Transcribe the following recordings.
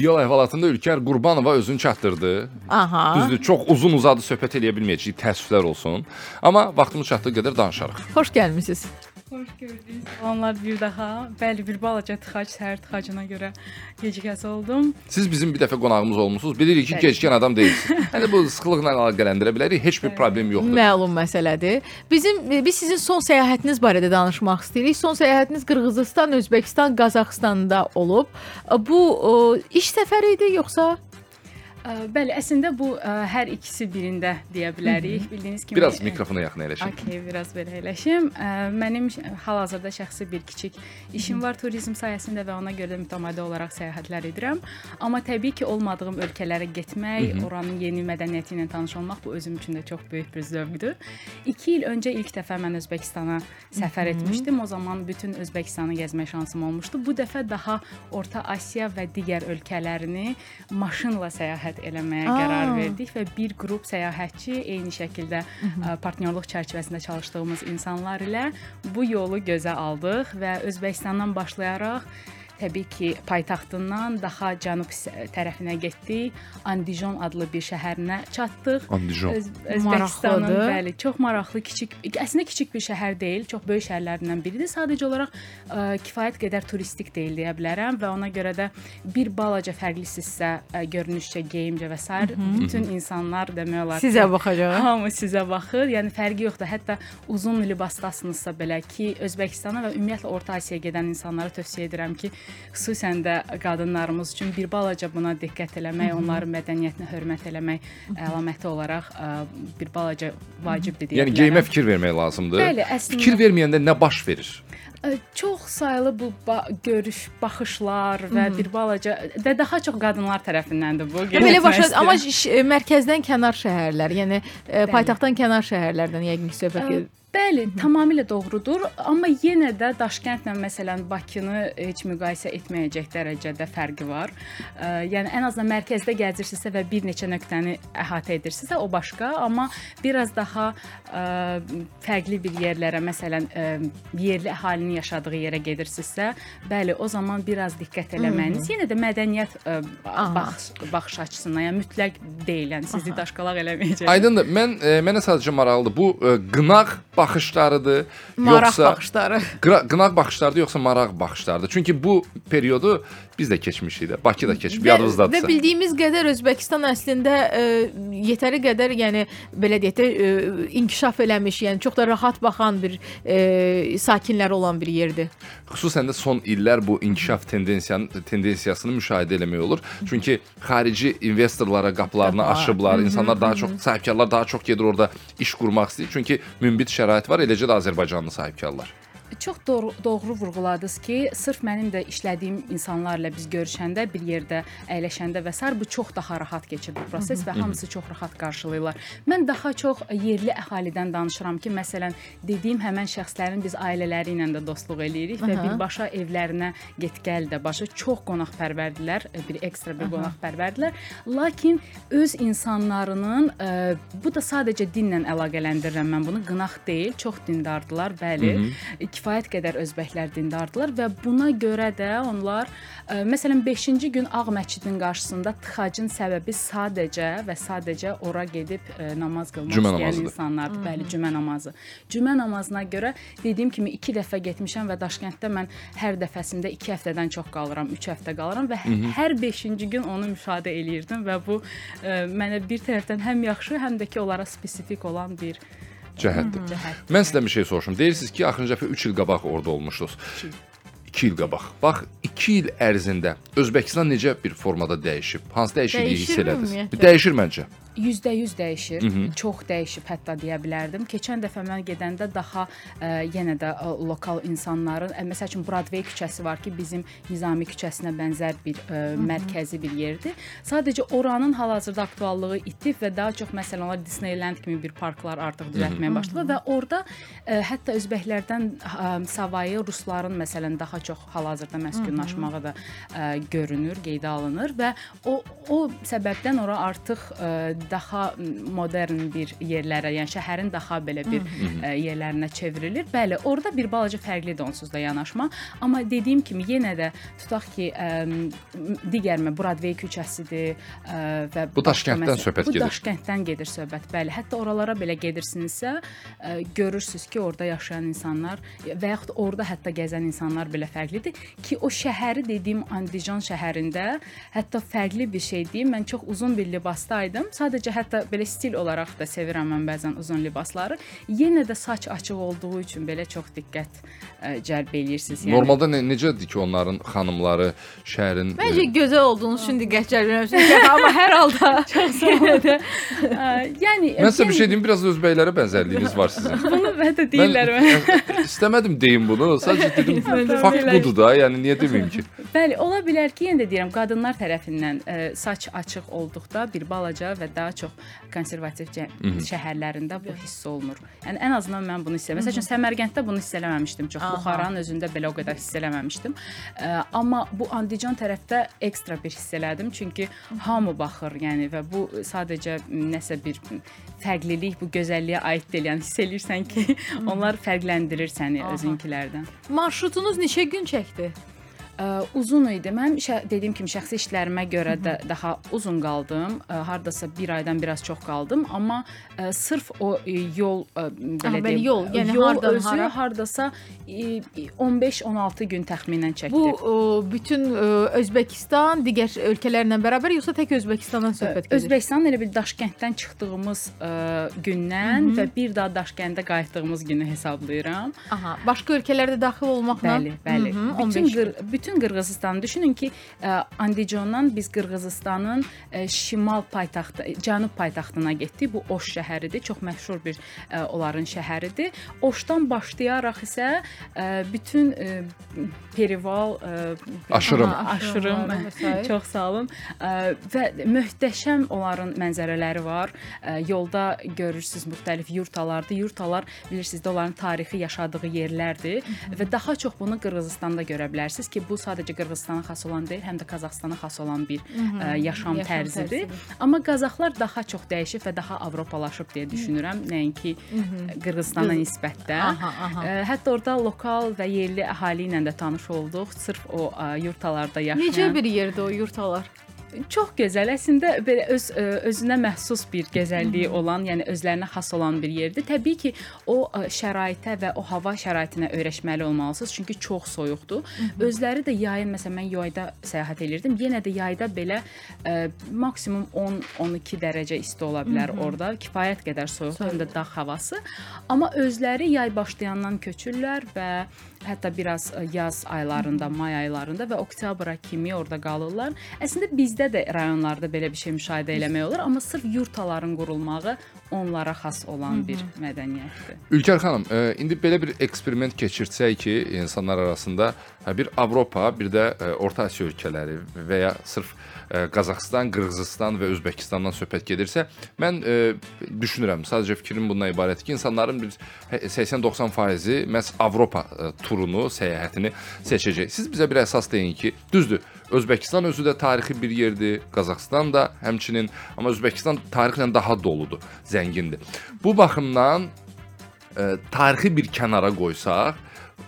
Yol əhvalatında Ülker Qurbanova özünü çatdırdı. Aha. Düzdür, çox uzun uzadı söhbət eləyə bilməyəcəyik, təəssüflər olsun. Amma vaxtımız çatdığı qədər danışarıq. Xoş gəlmisiniz. Xoş gördük. Salamlar bir daha. Bəli, bir balaca tıxac, səhər tıxacına görə gecikəsi oldum. Siz bizim bir dəfə qonağımız olmusunuz. Bilirik ki, gecikən adam deyilsiniz. Yəni bu sıxlıqla əlaqələndirə bilərik. Heç bir problem yoxdur. Məlum məsələdir. Bizim e, biz sizin son səyahətiniz barədə danışmaq istəyirik. Son səyahətiniz Qırğızıstan, Özbəkistan, Qazaxıstanda olub. Bu o, iş səfəri idi yoxsa? Bəli, əslində bu ə, hər ikisi birində deyə bilərik. Bildiyiniz kimi Biraz mikrofona yaxın əyləşin. Okay, biraz belə eləşim. Ə, Mənim hal-hazırda şəxsi bir kiçik işim var turizm sayəsində və ona görə də mütəmadi olaraq səyahətlər edirəm. Amma təbii ki, olmadığım ölkələrə getmək, oranın yeni mədəniyyəti ilə tanış olmaq bu özüm üçün də çox böyük bir zövqdür. 2 il öncə ilk dəfə mən Özbəkistana səfər etmişdim. O zaman bütün Özbəkistanı gəzmə şansım olmuşdu. Bu dəfə daha Orta Asiya və digər ölkələrini maşınla səyahət eləməyə Aa. qərar verdik və bir qrup səyahətçi eyni şəkildə ə, partnyorluq çərçivəsində çalışdığımız insanlar ilə bu yolu gözə aldıq və Özbəkistandan başlayaraq təbii ki, paytaxtından daha cənub tərəfinə getdik. Andijon adlı bir şəhərinə çatdıq. Andijon. Öz, Özbəkistanın bəli, çox maraqlı, kiçik, əslində kiçik bir şəhər deyil, çox böyük şəhərlərdən biridir. Sadəcə olaraq ə, kifayət qədər turistik deyil deyə bilərəm və ona görə də bir balaca fərqlisizsə, ə, görünüşcə, geyimcə və s. bütün insanlar demək olar ki, Sizə baxacaq. Hamı sizə baxır. Yəni fərqi yoxdur. Hətta uzun libasdasınızsa belə ki, Özbəkistana və ümumiyyətlə Orta Asiyaya gedən insanlara tövsiyə edirəm ki, xüsusən də qadınlarımız üçün bir balaca buna diqqət eləmək, onların mədəniyyətinə hörmət eləmək əlaməti olaraq ə, bir balaca vacibdir deyə Yəni bilərəm. geyimə fikir vermək lazımdır. Bəli, əslində- Fikir verməyəndə nə baş verir? Çox saylı bu ba görüş, baxışlar və bir balaca və daha çox qadınlar tərəfindəndir bu. Belə başa amma e, mərkəzdən kənar şəhərlər, yəni e, paytaxtdan kənar şəhərlərdən yəqin ki söhbət gedir. Bəli, tamamilə doğrudur, amma yenə də Daşkəndlə məsələn Bakını heç müqayisə etməyəcək dərəcədə fərqi var. Ə, yəni ən azından mərkəzdə gəzirsinizsə və bir neçə nöqtəni əhatə edirsinizsə o başqa, amma biraz daha ə, fərqli bir yerlərə, məsələn, ə, yerli əhalinin yaşadığı yerə gedirsinizsə, bəli, o zaman biraz diqqət eləməyiniz. Yenə də mədəniyyət ə, Aha. baxış, baxış açısından, yəni mütləq deyil, yəni sizi daşqalaq eləməyəcək. Aydındır. Mən e, mənə sadəcə maraqlıdır. Bu e, qınaq baxışlarıdır, Maraq yoxsa baxışları. qınaq baxışlardır yoxsa maraq baxışlardır? Çünki bu periodu biz də keçmişik də. Bakı da keçib, Və yadınızdadırsa. bildiyimiz qədər Özbəkistan əslində ə, yetəri qədər, yəni belə deyək də ə, inkişaf eləmiş, yəni çox da rahat baxan bir ə, sakinləri olan bir yerdir. Xüsusən də son illər bu inkişaf tendensiyanın tendensiyasını müşahidə eləmək olur. Çünki xarici investorlara qapılarını Qapı- açıblar. İnsanlar daha çox sahibkarlar daha çox gedir orada iş qurmaq istəyir. Çünki münbit şərait var, eləcə də Azərbaycanlı sahibkarlar. Çox doğru, doğru vurğuladınız ki, sırf mənim də işlədiyim insanlarla biz görüşəndə, bir yerdə əyləşəndə və sair bu çox daha rahat keçir bu proses və hamısı çox rahat qarşılayırlar. Mən daha çox yerli əhalidən danışıram ki, məsələn, dediyim həmin şəxslərin biz ailələri ilə də dostluq eləyirik və birbaşa evlərinə get-gəl də başa çox qonaqpərvərdirlər, bir ekstra bir qonaqpərvərdirlər. Lakin öz insanlarının ə, bu da sadəcə dinlə əlaqələndirirəm mən bunu. Qınaq deyil, çox dindardılar, bəli. Kifayət qədər özbəklər dindardılar və buna görə də onlar ə, məsələn 5-ci gün Ağ məscidin qarşısında tıxacın səbəbi sadəcə və sadəcə ora gedib ə, namaz qılmaq Cümə istəyən namazıdır. insanlardır. Bəli, cümə namazı. Cümə namazına görə dediyim kimi 2 dəfə getmişəm və Daşkənddə mən hər dəfəsində 2 həftədən çox qalıram, 3 həftə qalıram və hər 5-ci gün onu müşahidə eləyirdim və bu ə, mənə bir tərəfdən həm yaxşı, həm də ki onlara spesifik olan bir Cəhətdir. cəhət. Mən sizdən bir şey soruşum. Deyirsiniz ki, axırıncı dəfə 3 il qabaq orada olmuşdunuz. 2 il qabaq. Bax, 2 il ərzində Özbəkistan necə bir formada dəyişib? Hansı dəyişikliyi hiss elədiniz? Dəyişir məncə. %100 dəyişir. Çox dəyişib hətta deyə bilərdim. Keçən dəfə mən gedəndə daha ə, yenə də ə, lokal insanların, ə, məsəl üçün Broadway küçəsi var ki, bizim Nizami küçəsinə bənzər bir ə, mərkəzi bir yerdir. Sadəcə oranın hal-hazırda aktuallığı itib və daha çox məsələn onlar Disneyland kimi bir parklar artıq düzəltməyə başladı və orada ə, hətta özbəklərdən ə, savayı rusların məsələn daha çox hal-hazırda məskunlaşmağı da ə, görünür, qeydə alınır və o o səbəbdən ora artıq ə, daha modern bir yerlərə, yəni şəhərin daha belə bir ə, yerlərinə çevrilir. Bəli, orada bir balaca fərqlidir onsuz da yanaşma, amma dediyim kimi yenə də tutaq ki, ə, digər mə Broadway küçəsidir ə, və Bu Daşkənddən söhbət bu gedir. Daşkənddən gedir söhbət. Bəli, hətta oralara belə gedirsinizsə, ə, görürsüz ki, orada yaşayan insanlar və yaxud orada hətta gəzən insanlar belə fərqlidir ki, o şəhəri dediyim Andijan şəhərində hətta fərqli bir şey deyim. Mən çox uzun bir libasdaydım. Sadəcə hətta belə stil olaraq da sevirəm mən bəzən uzun libasları. Yenə də saç açıq olduğu üçün belə çox diqqət ə, cəlb eləyirsiniz. Yəni Normalda ne, necədir ki, onların xanımları şəhərin Məncə gözəl olduğunuz üçün diqqət cəlb etmişsiniz. Amma hər halda yenə də ə, yəni Mən sizə bir şey deyim, biraz özbəklərə bənzərliyiniz var sizin. bunu hətta deyirlər mənə. Mən istəmədim deyim bunu. Sadəcə dedim, fakt budur da, yəni niyə deməyim ki? Bəli, ola bilər ki, yenə də deyirəm, qadınlar tərəfindən ə, saç açıq olduqda bir balaca və daha çox konservativ şəhərlərində bu hiss olunur. Yəni ən azından mən bunu hiss edirəm. Məsələn, Səmərqənddə bunu hiss eləməmişdim çox. Aha. Buxaranın özündə belə o qədər hiss eləməmişdim. Ə, amma bu Andijan tərəfdə ekstra bir hiss elədim, çünki hamı baxır, yəni və bu sadəcə nəsə bir fərqlilik, bu gözəlliyə aid deyil. Yəni hiss eləyirsən ki, onlar fərqləndirir səni Aha. özünkilərdən. marşrutunuz neçə gün çəkdi? Ə, uzun idi. Mən dediyim kimi şəxsi işlərimə görə də daha uzun qaldım. Ə, hardasa 1 aydan biraz çox qaldım, amma ə, sırf o ə, yol ə, belə Aha, belə deyim, yol, yəni yol hardan özü hara? hardasa ə, 15-16 gün təxminən çəkdi. Bu ə, bütün ə, Özbəkistan digər ölkələrlə bərabər yoxsa tək Özbəkistandan söhbət gedir? Özbəkistan elə bil Daşkənddən çıxdığımız ə, gündən və bir daha Daşkəndə qayıtdığımız günü hesablayıram. Aha, başqa ölkələrdə daxil olmaqla Bəli, bəli. Hı -hı, bütün 15 qır, bütün Qırğızıstanı düşünün ki, ə, Andijondan biz Qırğızıstanın ə, şimal paytaxtı, cənub paytaxtına getdik. Bu Oş şəhəridir. Çox məşhur bir ə, onların şəhəridir. Oşdan başlayaraq isə bütün Perival Aşırım. Aha, aşırım. Çox sağ olun. Və möhtəşəm onların mənzərələri var. Yolda görürsüz müxtəlif yurtalardır. Yurtalar bilirsiniz də onların tarixi yaşadığı yerlərdir və daha çox bunu Qırğızıstanda görə bilərsiniz ki, bu sadəcə Qırğızstana xas olan deyil, həm də Qazaxstana xas olan bir ə, yaşam, Yaşam tərzidir. tərzidir. Amma Qazaxlar daha çox dəyişib və daha avropalaşıb deyə düşünürəm, nəinki Qırğızstana nisbətdə. Aha, aha. Ə, Hətta orada lokal və yerli əhali ilə də tanış olduq. Sırf o ə, yurtalarda yaşayan. Necə bir yerdə o yurtalar? Çox gözəl. Əslində belə öz ə, özünə məxsus bir gözəlliyi olan, yəni özlərinə xas olan bir yerdir. Təbii ki, o ə, şəraitə və o hava şəraitinə öyrəşməli olmalısınız, çünki çox soyuqdur. Özləri də yayın, məsələn, mən yayda səyahət elirdim. Yenə də yayda belə ə, maksimum 10-12 dərəcə isti ola bilər orada. Kifayət qədər soyuqdur, həm də dağ havası. Amma özləri yay başlayandan köçürlər və hətta biraz ə, yaz aylarında, may aylarında və oktyabra kimi orada qalırlar. Əslində bizdə də rayonlarda belə bir şey müşahidə eləmək olur, amma sırf yurtaların qurulmağı onlara xas olan bir mədəniyyətdir. Ülker xanım, e, indi belə bir eksperiment keçirsək ki, insanlar arasında bir Avropa, bir də e, Orta Asiya ölkələri və ya sırf e, Qazaxstan, Qırğızistan və Özbəkistandan söhbət gedirsə, mən e, düşünürəm, sadəcə fikrim bundan ibarətdir ki, insanların bir 80-90%-i məhz Avropa e, turunu, səyahətini seçəcək. Siz bizə bir əsas deyin ki, düzdür, Özbəkistan özü də tarixi bir yerdir, Qazaxstan da həmçinin, amma Özbəkistan tarixlə daha doludur, zəngindir. Bu baxımdan e, tarixi bir kənara qoysaq,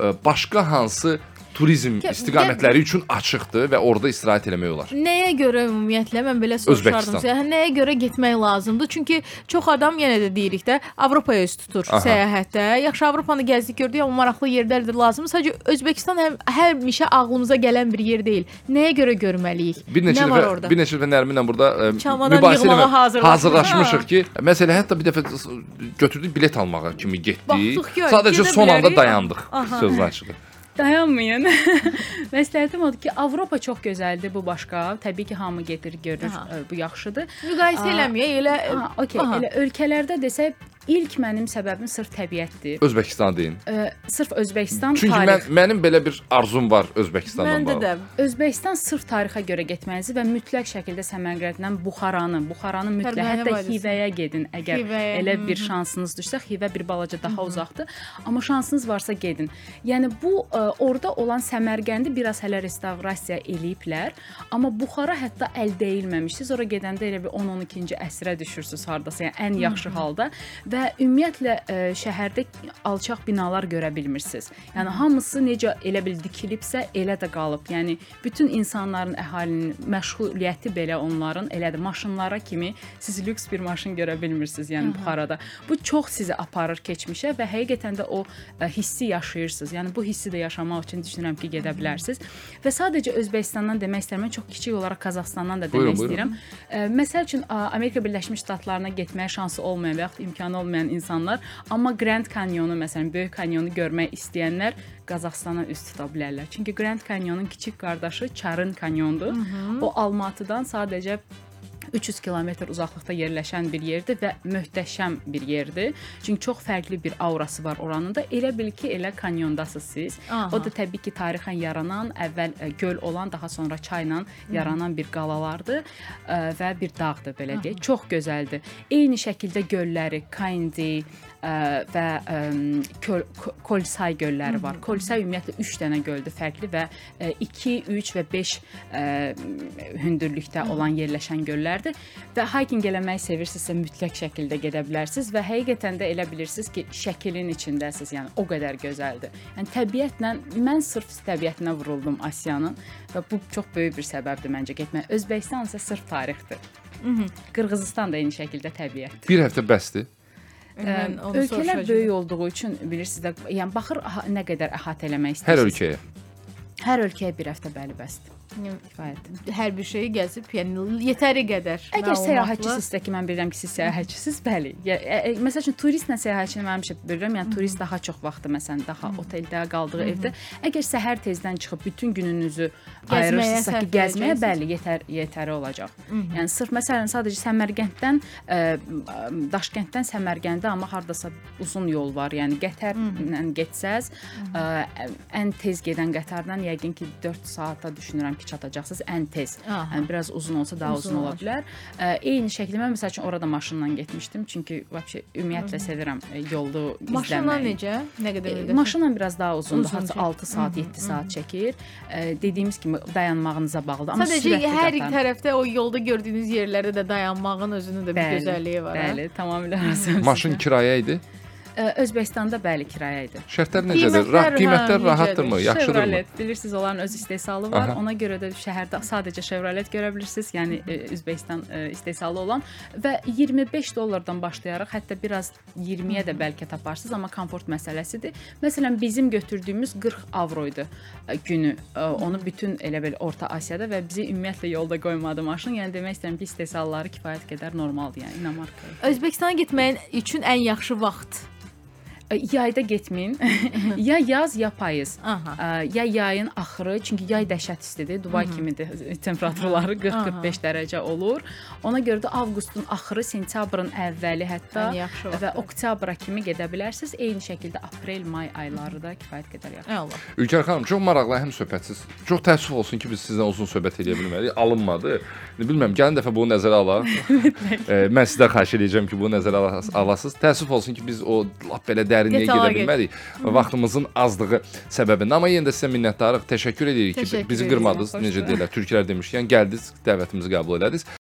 e, başqa hansı turizm istiqamətləri üçün açıqdır və orada istirahət eləmək olar. Nəyə görə ümumiyyətlə mən belə soruşardım sizə. Hə, Nəyə görə getmək lazımdır? Çünki çox adam yenə də deyirik də Avropaya üz tutur Aha. səyahətdə. Yaxşı Avropanı gəzdik gördük, amma maraqlı yerlərdir lazım. Sadəcə Özbəkistan həm həmişə ağlımıza gələn bir yer deyil. Nəyə görə görməliyik? Bir neçə Nə dəfə bir neçə dəfə Nərminlə burada e, mübahisə hazırlaşmışıq. hazırlaşmışıq ki, məsələn hətta bir dəfə götürdük bilet almağa kimi getdik. Baxdıq ki, Sadəcə son anda dayandıq. Aha. Söz açığı. Dayanmayın. Məsləhətim odur ki, Avropa çox gözəldir, bu başqa. Təbii ki, hamı gedir, görür, Aha. ə, bu yaxşıdır. Müqayisə Aa, eləməyək, elə Ha, okey. Aha. Elə ölkələrdə desək ilk mənim səbəbim sırf təbiətdir. Özbəkistan deyin. Ə, sırf Özbəkistan Çünki mən tarix. mənim belə bir arzum var Özbəkistanla Məndə bağlı. də Özbəkistan sırf tarixə görə getməlisiniz və mütləq şəkildə Səmərqəddən Buxaranı, Buxaranı mütləq Tərbəyə hətta vadisi. Xivəyə gedin. Əgər Xivəyə, elə hı, bir hı. şansınız düşsə, Xivə bir balaca daha uzaqdır, amma şansınız varsa gedin. Yəni bu ə, orada olan Səmərqəndi biraz hələ restavrasiya eləyiblər, amma Buxara hətta əl deyilməmişdi. Sonra gedəndə elə bir 10-12-ci əsrə düşürsüz hardasa, yəni ən yaxşı halda və ümumiyyətlə ə, şəhərdə alçaq binalar görə bilmirsiniz. Yəni hamısı necə elə bil dikilibsə, elə də qalıb. Yəni bütün insanların, əhalinin məşğuliyyəti belə onların elədir. Maşınlara kimi siz lüks bir maşın görə bilmirsiniz, yəni Buxarada. Bu çox sizi aparır keçmişə və həqiqətən də o ə, hissi yaşayırsınız. Yəni bu hissi də yaşamaq üçün düşünürəm ki, gedə bilərsiniz. Və sadəcə Özbəkistandan demək istəyirəm, çox kiçik olaraq Qazaxstandan da demək Buyurun, buyurun. istəyirəm. Ə, Məsəl üçün ə, Amerika Birləşmiş Ştatlarına getməyə şansı olmayan və yaxud imkanı olmayan insanlar, amma Grand Canyonu məsələn, Böyük Kanyonu görmək istəyənlər Qazaxstana üz tuta bilərlər. Çünki Grand Canyonun kiçik qardaşı Çarın Kanyondur. O Almatıdan sadəcə 300 kilometr uzaqlıqda yerləşən bir yerdir və möhtəşəm bir yerdir. Çünki çox fərqli bir aurası var oranın da. Elə bil ki, elə kanyondasınız siz. Aha. O da təbii ki, tarixən yaranan, əvvəl ə, göl olan, daha sonra çayla yaranan bir qalalardır ə, və bir dağdır belə deyək. Çox gözəldir. Eyni şəkildə gölləri, Kandi ə, və ə, Köl, Ko- Kolsay gölləri var. Kolsay ümumiyyətlə 3 dənə göldür fərqli və 2, 3 və 5 hündürlükdə olan yerləşən göllərdir və hiking eləməyi sevirsinizsə mütləq şəkildə gedə bilərsiniz və həqiqətən də elə bilirsiniz ki, şəklin içindəsiz. Yəni o qədər gözəldir. Yəni təbiətlə mən sırf təbiətinə vuruldum Asiyanın və bu çox böyük bir səbəbdir məncə getmək. Özbəkistan isə sırf tarixdir. Qırğızistan da eyni şəkildə təbiətdir. Bir həftə bəsdir. Onu Ölkələr böyük olduğu üçün bilirsiniz də, yəni baxır aha, nə qədər əhatə eləmək Hər istəyirsiniz. ölkəyə. Hər ölkəyə bir həftə bəli bəsdir. Hər bir şeyi gəzib, yəni yetəri qədər. Əgər səyahətçisinizsə ki, mən bilirəm ki, siz səyahətçisiz, bəli. Ə, ə, məsəl üçün turistlə səyahətçini mən həmişə bilirəm, yəni turist daha çox vaxtı məsələn daha oteldə qaldığı evdə. Əgər səhər tezdən çıxıb bütün gününüzü ayırırsınızsa ki, gəzməyə bəli, yetər yetəri olacaq. Yəni sırf məsələn sadəcə Səmərqənddən ə, Daşkənddən Səmərqəndə amma hardasa uzun yol var. Yəni qətərlə getsəz, ən tez gedən qatardan yəqin ki 4 saata düşünürəm ki, çatacaqsınız ən tez. Aha. Yəni biraz uzun olsa daha uzun, Uzun ola bilər. Ə, eyni şəkildə mən məsəl üçün orada maşınla getmişdim. Çünki vəbşə ümumiyyətlə sevirəm ə, yolu Maşınla izləməyi. necə? Nə qədər E, müddət? Maşınla biraz daha uzundur. Uzun Hətta çək- 6 saat, 7 saat çəkir. E, dediyimiz kimi dayanmağınıza bağlıdır. Amma Sadəcə hər qatar. tərəfdə o yolda gördüyünüz yerlərdə də dayanmağın özünün də bir Bəli, gözəlliyi var. hə? Bəli, tamamilə razıyam. Maşın kirayə idi. Özbəkistanda bəli kirayə idi. Şərtlər necədir? Ra hə, qiymətlər necədir? rahatdırmı? Yaxşıdırmı? Chevrolet, bilirsiniz onların öz istehsalı var. Aha. Ona görə də şəhərdə sadəcə Chevrolet görə bilirsiniz. Yəni e, Özbəkistan e, istehsalı olan və 25 dollardan başlayaraq hətta biraz 20-yə də bəlkə taparsınız, amma komfort məsələsidir. Məsələn, bizim götürdüyümüz 40 avro idi günü. E, Onu bütün elə belə Orta Asiyada və bizi ümumiyyətlə yolda qoymadı maşın. Yəni demək istəyirəm ki, istehsalları kifayət qədər normaldır, yəni inamarka. Özbəkistana getməyin üçün ən yaxşı vaxt. Yayda getməyin. ya yaz, ya payız. Aha. Ya yayın axırı, çünki yay dəhşət istidir. Dubay kimidir temperaturları 40-45 dərəcə olur. Ona görə də avqustun axırı, sentyabrın əvvəli hətta Ən yaxşı və oktyabra kimi gedə bilərsiniz. Eyni şəkildə aprel, may ayları da kifayət qədər yaxşı. Allah. Ülkər xanım, çox maraqlı, həm söhbətsiz. Çox təəssüf olsun ki, biz sizlə uzun söhbət edə bilmədik. Alınmadı. Bilmirəm, gəlin dəfə bunu nəzərə alaq. e, mən sizdən xahiş edəcəm ki, bunu nəzərə alas- alasınız. Təəssüf olsun ki, biz o lap belə dərinliyə gedə bilmədik. Vaxtımızın azlığı səbəbindən. Amma yenə də sizə minnətdarıq. Təşəkkür edirik ki, bizi qırmadınız. Necə deyirlər, türklər demişkən gəldiniz, dəvətimizi qəbul elədiniz.